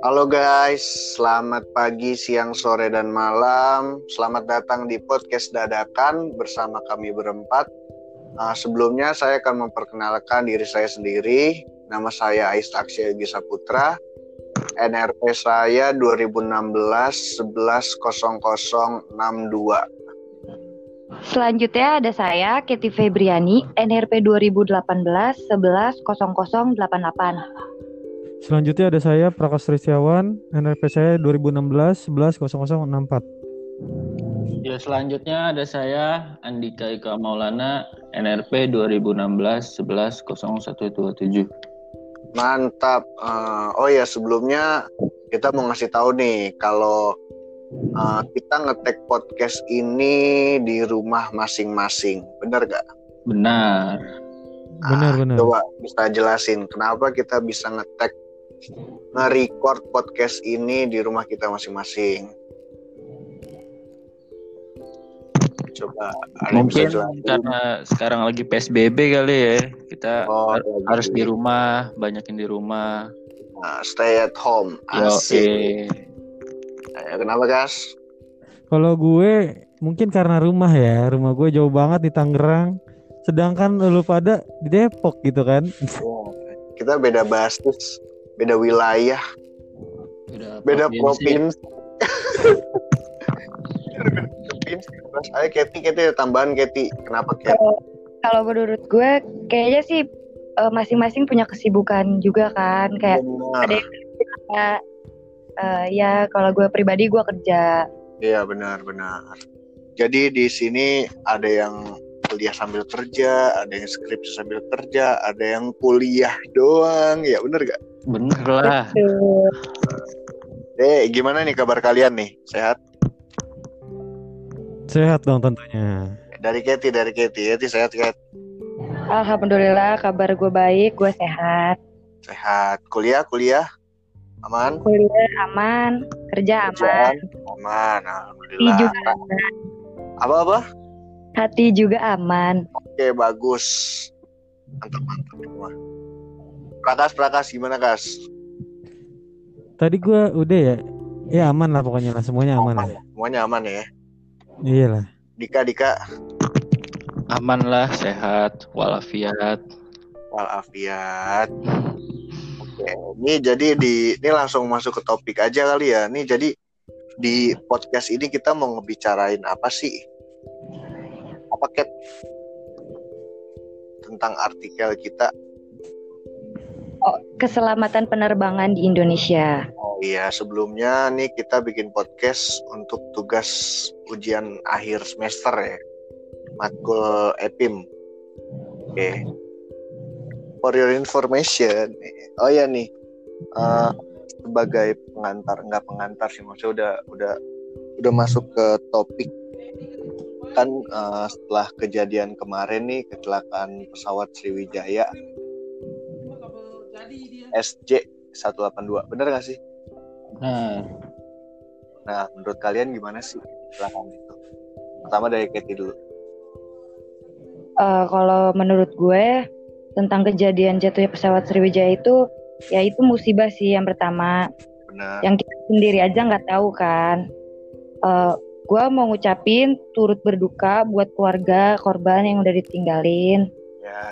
Halo guys, selamat pagi, siang, sore, dan malam. Selamat datang di podcast dadakan bersama kami berempat. Uh, sebelumnya saya akan memperkenalkan diri saya sendiri. Nama saya Ais Aksya Yogi Saputra. NRP saya 2016 110062. Selanjutnya ada saya, Keti Febriani, NRP 2018 110088. Selanjutnya ada saya Prakas Trisyawan, NRP saya 2016 11 0064. Ya selanjutnya ada saya Andika Ika Maulana NRP 2016 11 0127. Mantap. Uh, oh ya sebelumnya kita mau ngasih tahu nih kalau uh, kita ngetek podcast ini di rumah masing-masing. Benar gak? Benar. Benar, benar. Coba bisa jelasin kenapa kita bisa ngetek nge-record podcast ini di rumah kita masing-masing. Coba mungkin karena sekarang lagi PSBB kali ya. Kita oh, harus di rumah, banyakin di rumah. Nah, stay at home. Asik. Ya, kenapa, Gas? Kalau gue mungkin karena rumah ya. Rumah gue jauh banget di Tangerang. Sedangkan lu pada di Depok gitu kan. Oh, kita beda basis beda wilayah beda, beda provinsi, provinsi. terus ayo Keti Keti tambahan Keti kenapa Keti kalau menurut gue kayaknya sih uh, masing-masing punya kesibukan juga kan kayak benar. ada yang kerja uh, ya kalau gue pribadi gue kerja iya benar benar jadi di sini ada yang kuliah sambil kerja, ada yang skripsi sambil kerja, ada yang kuliah doang, ya bener gak? Bener lah. Eh, gimana nih kabar kalian nih? Sehat? Sehat dong tentunya. Dari Keti, dari Keti. Keti sehat, Ket? Alhamdulillah, kabar gue baik, gue sehat. Sehat. Kuliah, kuliah? Aman? Kuliah aman, kerja aman. Aman, alhamdulillah. juga aman. Apa-apa? Hati juga aman. Oke, bagus. Mantap, mantap semua. Prakas, Prakas gimana, Kas? Tadi gua udah ya. Ya aman lah pokoknya lah, semuanya aman, aman lah. Semuanya aman ya. Iya lah. Dika, Dika. Aman lah, sehat, walafiat. Walafiat. Oke, ini jadi di ini langsung masuk ke topik aja kali ya. Nih jadi di podcast ini kita mau ngebicarain apa sih? paket tentang artikel kita. Oh, keselamatan penerbangan di Indonesia. Oh iya, sebelumnya nih kita bikin podcast untuk tugas ujian akhir semester ya. Matkul EPIM. Oke. Okay. For your information, oh ya nih, uh, sebagai pengantar, nggak pengantar sih, maksudnya udah udah udah masuk ke topik kan uh, setelah kejadian kemarin nih kecelakaan pesawat Sriwijaya SJ 182 bener gak sih? Nah, nah menurut kalian gimana sih kecelakaan itu? Pertama dari Katie dulu. Uh, kalau menurut gue tentang kejadian jatuhnya pesawat Sriwijaya itu ya itu musibah sih yang pertama. Benar. Yang kita sendiri aja nggak tahu kan. Uh, gue mau ngucapin turut berduka buat keluarga korban yang udah ditinggalin. Ya.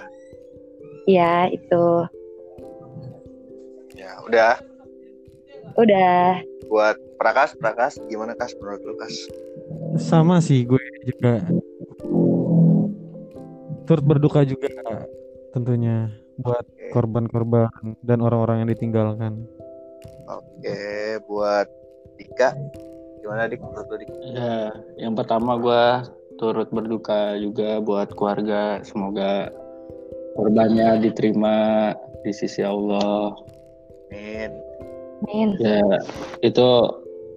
Ya itu. Ya udah. Udah. Buat Prakas, Prakas gimana Kas menurut lu Kas? Sama sih gue juga turut berduka juga tentunya buat korban-korban okay. dan orang-orang yang ditinggalkan. Oke, buat Dika gimana dik? Menurut dik? Ya yang pertama gue turut berduka juga buat keluarga. Semoga korbannya diterima di sisi Allah. Amin. Amin. Ya itu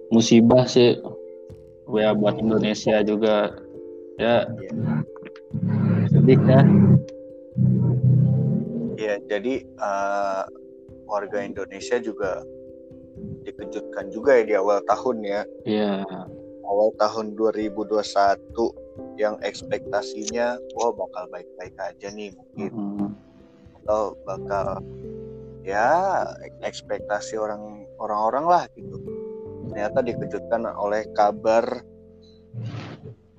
musibah sih. Ya buat Indonesia juga. Ya. Sedih ya ya jadi uh, warga Indonesia juga dikejutkan juga ya di awal tahun ya. Iya. Awal tahun 2021 yang ekspektasinya wah bakal baik-baik aja nih mungkin. Mm -hmm. atau bakal ya ekspektasi orang orang-orang lah gitu ternyata dikejutkan oleh kabar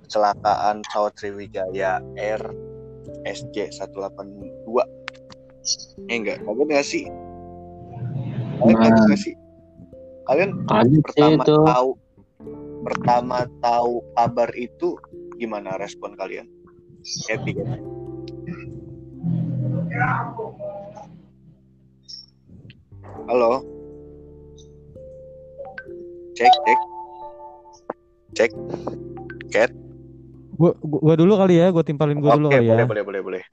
kecelakaan pesawat Sriwijaya Air SJ 182 eh enggak. Kaget nggak sih. Kalian kaget nggak sih? Kalian Kaget pertama itu. tahu pertama tahu kabar itu gimana respon kalian? Happy kan? halo? Cek cek. Cek. Cat. Gua, gua, gua dulu kali ya, gua timpalin gua dulu oke kali boleh ya. boleh boleh boleh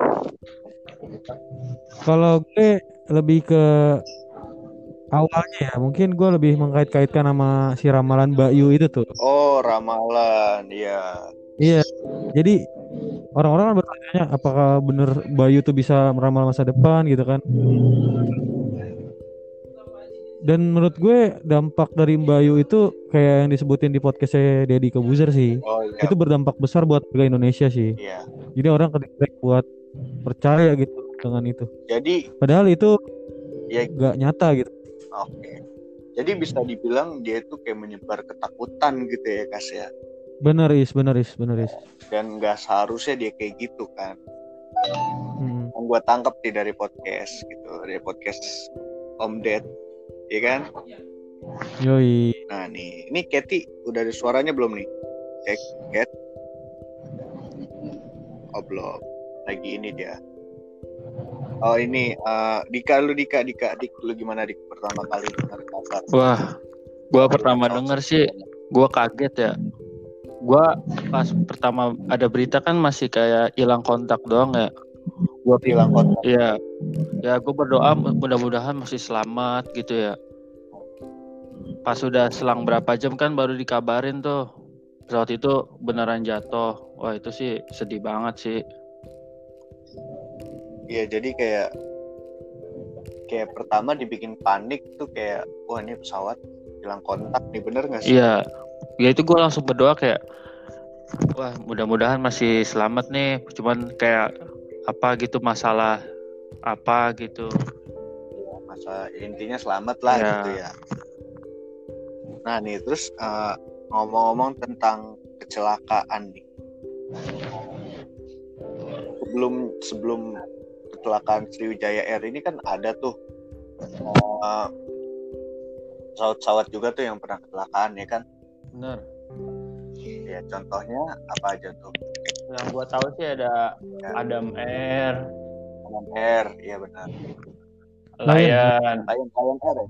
Kalau gue lebih ke awalnya ya, mungkin gue lebih mengkait-kaitkan sama si ramalan Bayu itu tuh. oh ramalan ya Iya. Jadi orang-orang kan bertanya apakah bener Bayu tuh bisa meramal masa depan gitu kan. Dan menurut gue dampak dari Bayu itu kayak yang disebutin di podcastnya Deddy Kebuzer sih. oh iya Itu berdampak besar buat warga Indonesia sih. iya Jadi orang kedirect buat percaya gitu dengan itu. jadi Padahal itu ya. gak nyata gitu. oke. Jadi bisa dibilang dia itu kayak menyebar ketakutan gitu ya kas ya? Bener is, bener is, bener is. dan nggak seharusnya dia kayak gitu kan? Hmm. yang gue tangkap sih dari podcast gitu dari podcast Om Ded ya kan? Yoi. nah nih. Ini Kathy udah ada suaranya belum nih? Cek Kat oh belum lagi ini dia oh ini eh, Dika lu Dika Dika Dik lu gimana Dik pertama kali dengar kabar Wah, gua pertama denger sih, gua kaget ya. Gua pas pertama ada berita kan masih kayak hilang kontak doang ya. Gua hilang kontak Iya. Ya gue berdoa mudah-mudahan masih selamat gitu ya. Pas sudah selang berapa jam kan baru dikabarin tuh. Pesawat itu beneran jatuh. Wah itu sih sedih banget sih. Iya jadi kayak kayak pertama dibikin panik tuh kayak wah ini pesawat hilang kontak nih bener nggak sih? Iya. Ya itu gue langsung berdoa kayak wah mudah-mudahan masih selamat nih. Cuman kayak apa gitu masalah apa gitu. Iya, Masa intinya selamat lah Iya. gitu ya. Nah nih terus eh, ngomong-ngomong tentang kecelakaan nih. Sebelum sebelum kecelakaan Sriwijaya Air ini kan ada tuh eh, pesawat-pesawat juga tuh yang pernah kecelakaan ya kan? Bener. Ya contohnya apa aja tuh? Yang gue tahu sih ada Ya, Adam Air, Lion Air, iya benar. Lion. Lion Lion Air ya?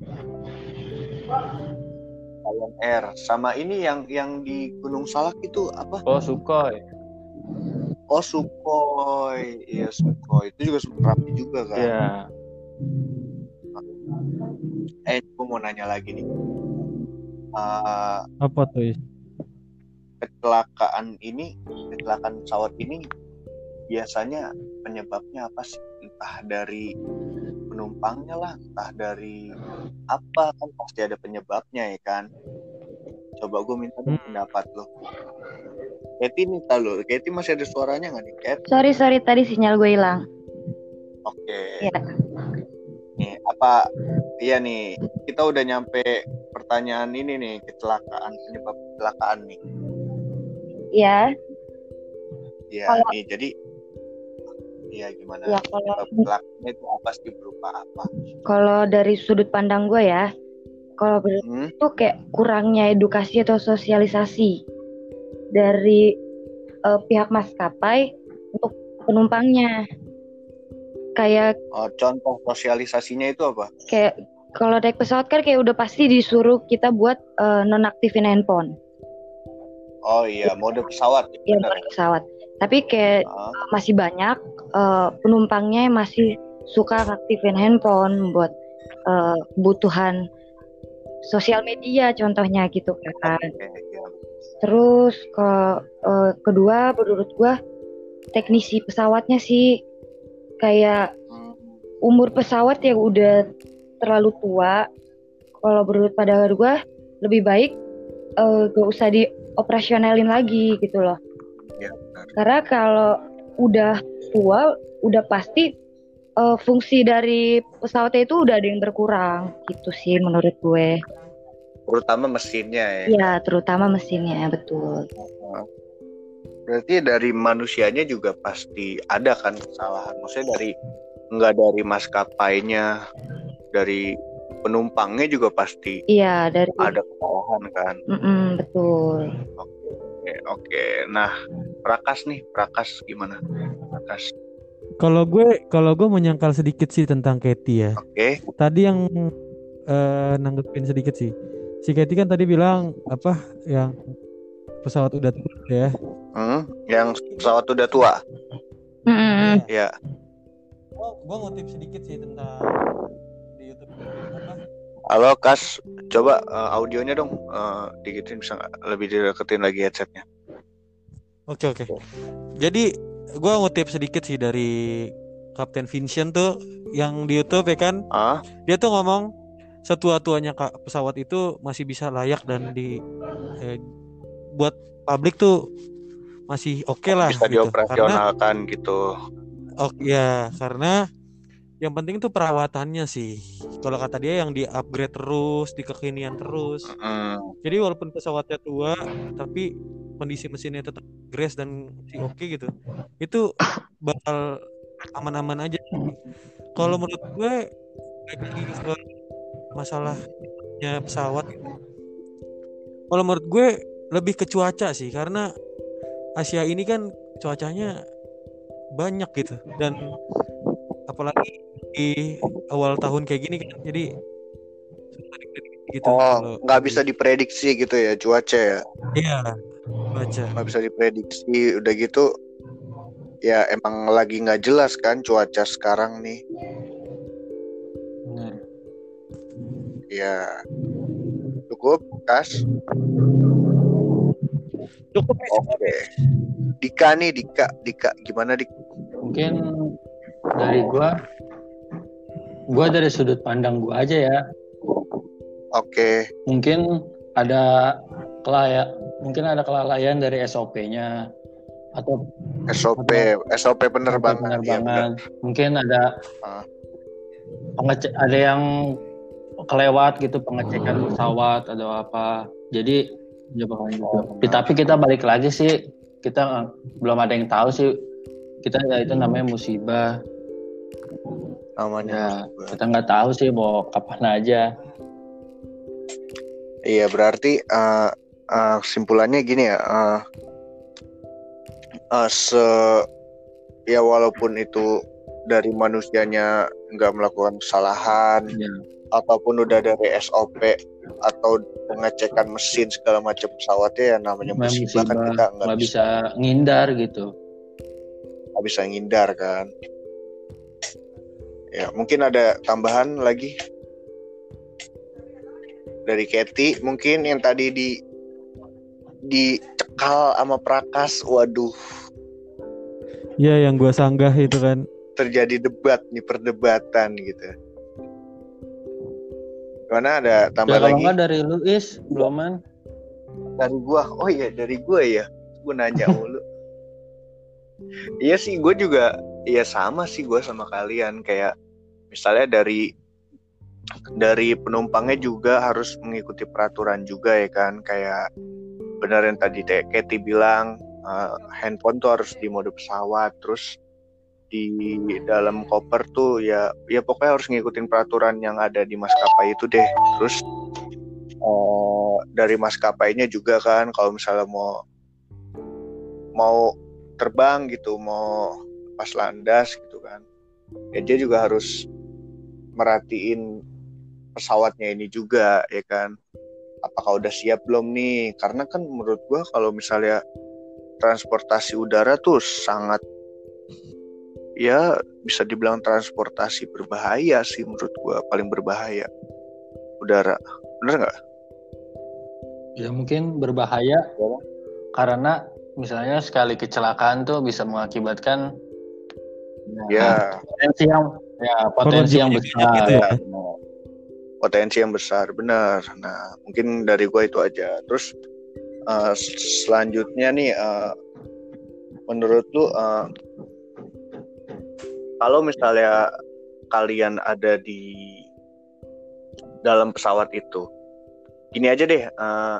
Lion Air sama ini yang yang di Gunung Salak itu apa? Oh Sukhoi. Oh Sukhoi, iya Sukhoi itu juga rapi juga kan. Iya. Eh, gue mau nanya lagi nih. Eh, Apa tuh kecelakaan ini, kecelakaan pesawat ini biasanya penyebabnya apa sih? Entah dari penumpangnya lah, entah dari apa kan pasti ada penyebabnya ya kan. Coba gue minta Hmm. pendapat lo. Katy minta lo, Katy masih ada suaranya nggak nih, Kat? Sorry sorry tadi sinyal gue hilang. Oke. Iya. Nih, apa iya nih, kita udah nyampe pertanyaan ini nih, kecelakaan penyebab kecelakaan nih. Ya, Iya, Kalau- nih jadi Iya gimana? ya kalau kecelakaannya itu apa sih berupa apa? kalau dari sudut pandang gue ya, kalau Hmm? itu kayak kurangnya edukasi atau sosialisasi dari eh, pihak maskapai untuk penumpangnya. Kayak Oh, contoh sosialisasinya itu apa? kayak kalau naik pesawat kan kayak udah pasti disuruh kita buat eh, nonaktifin handphone, Oh iya, mode pesawat. ya benar buat pesawat. Tapi kayak Ah, masih banyak eh, penumpangnya yang masih suka aktifin handphone buat eh, kebutuhan sosial media contohnya gitu kan. oke, iya. Terus ke eh, kedua menurut gua teknisi pesawatnya sih kayak umur pesawat yang udah terlalu tua. Kalau menurut pada gua lebih baik eh, gak usah dioperasionalin lagi gitu loh. Benar. Karena kalau udah tua, udah pasti eh, fungsi dari pesawatnya itu udah ada yang berkurang gitu sih menurut gue. Terutama mesinnya ya Iya, terutama mesinnya betul. berarti dari manusianya juga pasti ada kan kesalahan maksudnya dari nggak dari maskapainya dari penumpangnya juga pasti Iya, dari ada kesalahan kan Mm-mm, betul. oke oke nah Prakas nih Prakas gimana Prakas Kalau gue kalau gue menyangkal sedikit sih tentang Katie ya. oke Tadi yang eh, nanggepin sedikit sih. Si Katie kan tadi bilang apa yang pesawat udah turun ya. Hmm, yang pesawat udah tua Mm-mm. ya Gua, gua ngutip sedikit sih tentang di YouTube apa halo Kas coba eh, audionya dong eh, dikitin bisa lebih dideketin lagi headsetnya Oke oke. Jadi gua ngutip sedikit sih dari Kapten Vincent tuh yang di YouTube ya kan. ah Dia tuh ngomong setua-tuanya ka- pesawat itu masih bisa layak dan di eh, buat publik tuh masih oke lah bisa gitu. Karena dioperasionalkan gitu oh ya karena yang penting tuh perawatannya sih. Kalau kata dia yang di upgrade terus, di kekinian terus. Hmm, Jadi walaupun pesawatnya tua tapi kondisi mesinnya tetap grace dan masih oke gitu. Itu bakal aman-aman aja. Kalau menurut gue masalahnya pesawat. Kalau menurut gue lebih ke cuaca sih karena Asia ini kan cuacanya banyak gitu dan apalagi di awal tahun kayak gini kan jadi gitu oh nggak bisa diprediksi gitu ya cuaca ya Iya, baca. nggak bisa diprediksi udah gitu ya emang lagi nggak jelas kan cuaca sekarang nih ya cukup kas? Cukup oke. Dika nih Dika. Dika gimana dik? Mungkin dari gua gua dari sudut pandang gua aja ya. Oke. Mungkin ada kelaya mungkin ada kelalaian dari SOP-nya atau SOP SOP penerbangan Iya, penerbangan benar. mungkin ada pengecek ada yang kelewat gitu pengecekan pesawat atau apa. Jadi ya bakalan gitu. Oh, Ya, tapi kita balik lagi sih kita nggak- belum ada yang tahu sih. Kita ya itu namanya musibah. Namanya ya musibah. kita nggak tahu sih mau kapan aja. Iya berarti eh, eh, kesimpulannya gini ya. eh, eh, se ya walaupun itu dari manusianya nggak melakukan kesalahan ya ataupun udah dari SOP atau pengecekan mesin segala macam pesawatnya ya namanya musibah kan kita nggak bisa. bisa ngindar gitu. Nggak bisa ngindar kan. Ya mungkin ada tambahan lagi? Dari Kathy mungkin yang tadi di dicekal sama Prakas waduh. Iya, yang gua sanggah itu kan. terjadi debat nih perdebatan gitu Gimana? Ada ya, tambah kalau lagi? dari Luis beloman dari gua. Oh iya dari gua ya? Gua nanya mulu iya sih gua juga iya sama sih gua sama kalian. Kayak misalnya dari dari penumpangnya juga harus mengikuti peraturan juga ya kan? Kayak benar yang tadi Teh Katy bilang eh, handphone tuh harus di mode pesawat. Terus di dalam koper tuh ya ya pokoknya harus ngikutin peraturan yang ada di maskapai itu deh. Terus eh, dari maskapainya juga kan kalau misalnya mau mau terbang gitu mau pas landas gitu kan ya dia juga harus merhatiin pesawatnya ini juga ya kan. Apakah udah siap belum nih? Karena kan menurut gua kalau misalnya transportasi udara tuh sangat ya bisa dibilang transportasi berbahaya sih menurut gua paling berbahaya. Udara bener nggak? Ya mungkin berbahaya karena misalnya sekali kecelakaan tuh bisa mengakibatkan ya. potensi yang ya potensi yang besar. gitu ya. benar. potensi yang besar benar nah mungkin dari gua itu aja. Terus eh, selanjutnya nih eh, menurut lu eh, kalau misalnya kalian ada di dalam pesawat itu gini aja deh uh,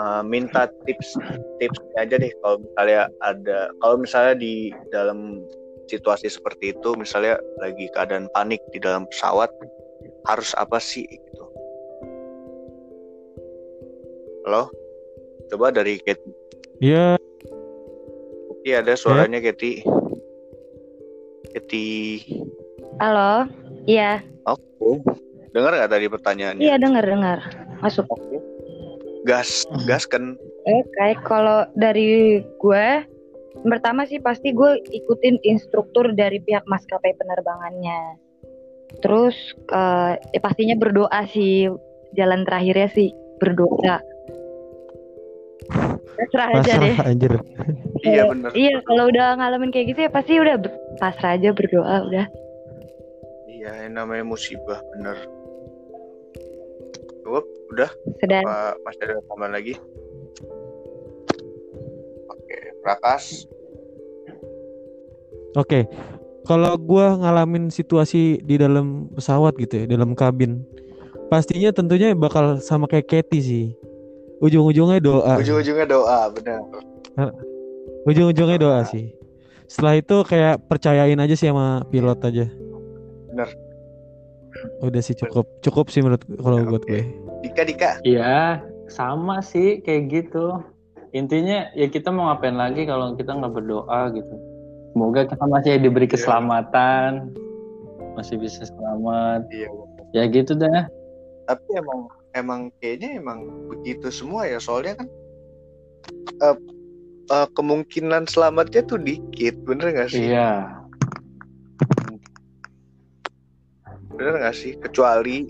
uh, minta tips tips aja deh. Kalau misalnya ada kalau misalnya di dalam situasi seperti itu misalnya lagi keadaan panik di dalam pesawat harus apa sih gitu? Halo? Coba dari Keti. Iya, Keti ada suaranya Keti Keti Halo, iya, oke dengar nggak tadi pertanyaannya iya dengar dengar, masuk. Oke. gas gas kan Oke, kalau dari gue, pertama sih pasti gue ikutin instruktur dari pihak maskapai penerbangannya. Terus eh, ya pastinya berdoa sih, jalan terakhirnya sih berdoa. Pasrah aja deh. anjir. iya bener Iya, kalau udah ngalamin kayak gitu ya pasti udah pasrah aja berdoa udah. iya yang namanya musibah bener Wup, udah Sudah. apa masih ada tambahan lagi oke Prakas Oke, kalau gua ngalamin situasi di dalam pesawat gitu ya, dalam kabin, pastinya tentunya bakal sama kayak Katy sih. Ujung-ujungnya doa, ujung-ujungnya doa bener ujung-ujungnya doa sih. Setelah itu kayak percayain aja sih sama pilot aja. Bener. Udah sih cukup, cukup sih menurut kalau buat Oke. gue. Dika Dika Iya, sama sih kayak gitu. Intinya ya kita mau ngapain lagi kalau kita nggak berdoa gitu. Semoga kita masih diberi Iya. keselamatan, masih bisa selamat. iya Ya gitu dah. tapi emang emang kayaknya emang begitu semua ya soalnya kan eh, eh, kemungkinan selamatnya tuh dikit bener gak sih? Iya. bener gak sih? Kecuali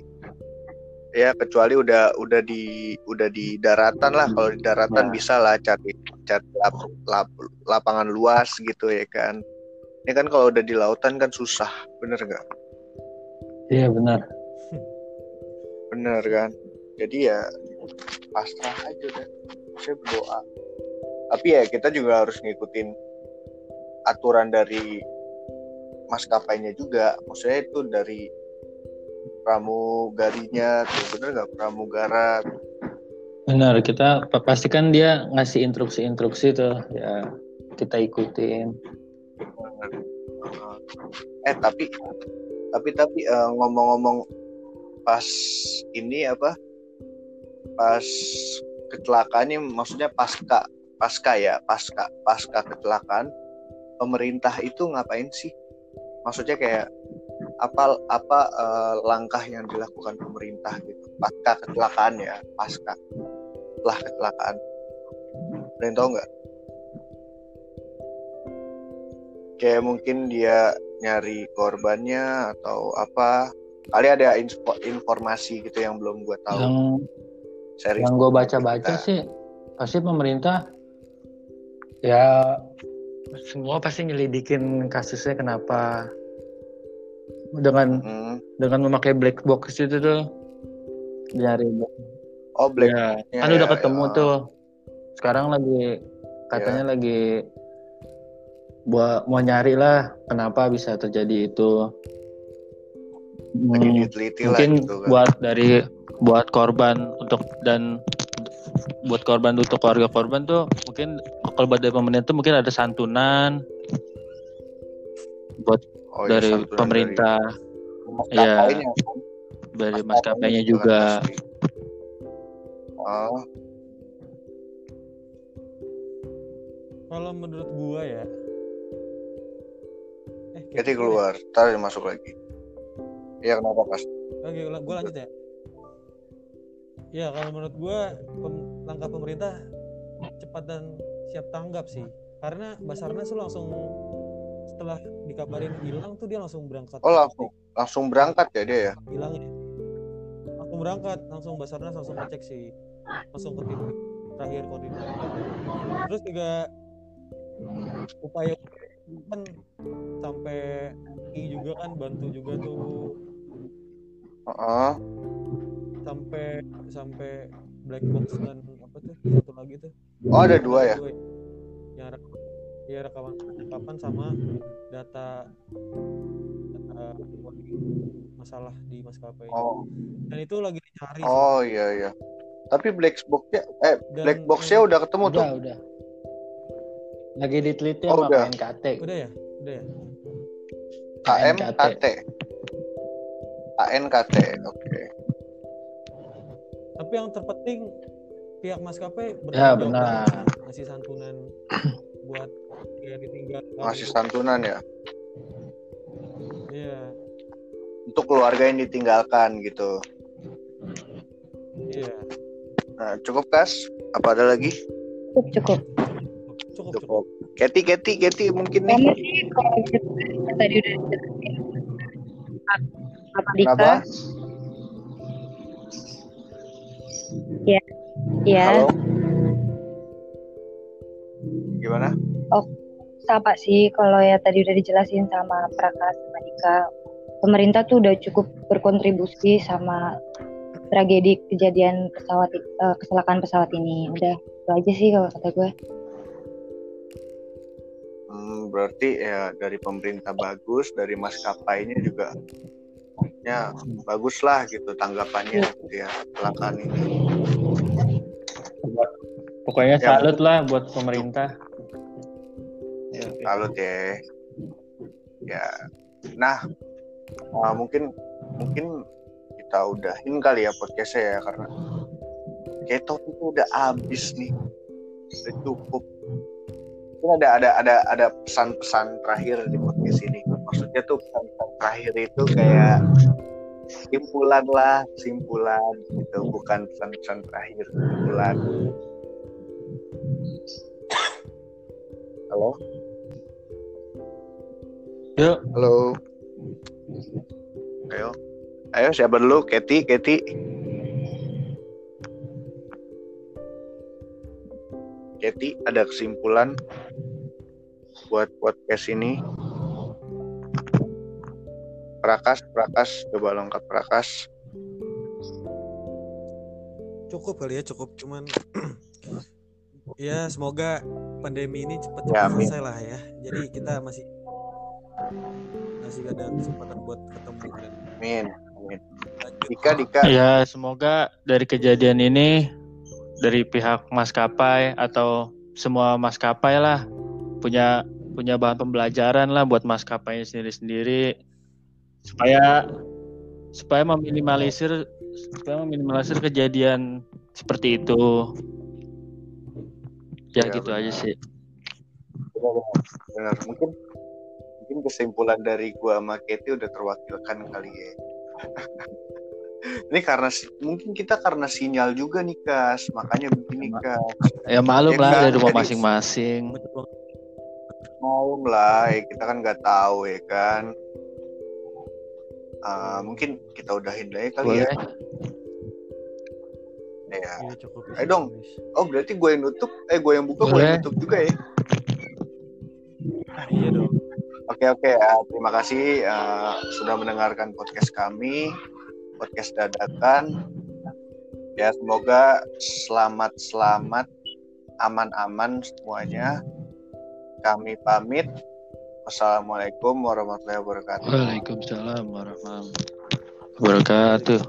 ya kecuali udah udah di udah di daratan lah. Kalau di daratan Ya. bisa lah cari cari lap- lap- lapangan luas gitu ya kan? Ini kan kalau udah di lautan kan susah bener gak Iya benar. bener kan? Jadi ya pasrah aja deh saya berdoa tapi ya kita juga harus ngikutin aturan dari maskapainya juga. Maksudnya itu dari pramugarinya tuh bener nggak? Pramugara. Benar, kita pa- pastikan dia ngasih instruksi-instruksi tuh ya kita ikutin. eh tapi tapi tapi eh, ngomong-ngomong pas ini apa? Pas kecelakaannya maksudnya pasca pasca ya pasca pasca kecelakaan pemerintah itu ngapain sih? Maksudnya kayak apa apa eh, langkah yang dilakukan pemerintah gitu? Pasca kecelakaan ya pasca setelah kecelakaan. Ada yang tahu nggak? Kayak mungkin dia nyari korbannya atau apa? Kali ada inspo- informasi gitu yang belum gue tahu. Yang Seri yang gue baca-baca kita. sih pasti pemerintah ya semua pasti nyelidikin kasusnya kenapa. Dengan Hmm. dengan memakai black box itu tuh. Nyari oh black ya, Ya, kan udah ya, ketemu ya. tuh. Sekarang lagi katanya lagi buat mau nyari lah kenapa bisa terjadi itu. Lagi Hmm, lah mungkin gitu kan. buat dari buat korban untuk dan buat korban untuk keluarga korban tuh mungkin kalau buat dari pemerintah tuh mungkin ada santunan buat Oh, dari ya, santunan pemerintah dari Iya. kan. dari Maskapainya juga oh Kalau menurut gua ya. Eh, jadi Katy keluar ntar dia masuk lagi Iya kenapa pas Oke, gue lanjut ya. Ya, kalau menurut gue langkah pemerintah cepat dan siap tanggap sih. Karena Basarnas tuh langsung setelah dikabarin hilang tuh dia langsung berangkat. oh langsung langsung berangkat ya dia ya Hilangnya. Langsung berangkat, langsung Basarnas langsung ngecek sih. Langsung ke titik terakhir koordinat. Terus juga upaya kan sampai I juga kan bantu juga tuh Heeh. sampai sampai black box dan apa tuh satu lagi tuh oh ada dua ya yang ada ya rekaman percakapan sama data data masalah di maskapai Oh, dan itu lagi dicari sih. oh iya iya. Tapi black box-nya eh Dan black box-nya udah ketemu tuh. Udah, udah. Lagi diteliti Oh, sama udah. KNKT. udah ya udah ya KMKT. KNKT. Oke. tapi yang terpenting pihak maskapai Ya, benar. ngasih santunan buat yang ditinggal Masih santunan ya iya untuk keluarga yang ditinggalkan gitu. iya Nah, cukup kas? Apa ada lagi? Cukup, cukup. cukup cukup Cukup. Keti, Keti, Keti mungkin nih. Kamu sih kalau tadi udah. Apa Dika? Kenapa? Ya, Halo. Gimana? sama sih kalau ya tadi udah dijelasin sama Prakas sama Dika. Pemerintah tuh udah cukup berkontribusi sama tragedi kejadian pesawat kecelakaan pesawat ini. Udah itu aja sih kalau kata gue. Hmm, berarti ya dari pemerintah bagus, dari maskapainya juga ya bagus lah gitu tanggapannya gitu ya kecelakaan ini. Pokoknya Ya, salut lah buat pemerintah. Ya, salut ya. Ya. Nah, uh, mungkin mungkin kita udahin kali ya podcastnya ya karena kayak topik itu udah habis nih. Udah cukup. Mungkin ada ada ada ada pesan-pesan terakhir di podcast ini. Maksudnya tuh pesan-pesan terakhir itu kayak simpulan lah, simpulan gitu, bukan pesan-pesan terakhir, simpulan. Halo? Yuk, Halo. Ayo. Ayo siapa dulu? Keti, Keti. Keti, ada kesimpulan buat podcast ini? Prakas, Prakas, coba lengkap Prakas. cukup kali ya cukup cuman ya semoga pandemi ini cepat Ya, cepat amin. selesai lah ya jadi kita masih masih ada kesempatan buat ketemu dan Amin. Amin. Dika, Dika. ya semoga dari kejadian ini dari pihak maskapai atau semua maskapai lah punya punya bahan pembelajaran lah buat maskapainya sendiri-sendiri supaya supaya meminimalisir supaya meminimalisir kejadian seperti itu ya, Ya, gitu benar. aja sih Benar. Mungkin mungkin kesimpulan dari gua sama Keti udah terwakilkan kali ya. Ini karena mungkin kita karena sinyal juga nih Kas, makanya begini Kas. ya malum Ya lah dari rumah masing-masing. Mau lah, ya kita kan nggak tahu ya kan. Ah, mungkin kita udahin aja kali boleh ya. Ya. Iya, cukup Ayo dong. Oh berarti gue yang nutup, eh gue yang buka, gue Boleh. yang nutup juga ya. iya dong Oke oke, ah, terima kasih ah, sudah mendengarkan podcast kami, podcast dadakan. Ya semoga selamat selamat, aman aman semuanya. Kami pamit. Wassalamualaikum warahmatullahi wabarakatuh. Waalaikumsalam warahmatullahi wabarakatuh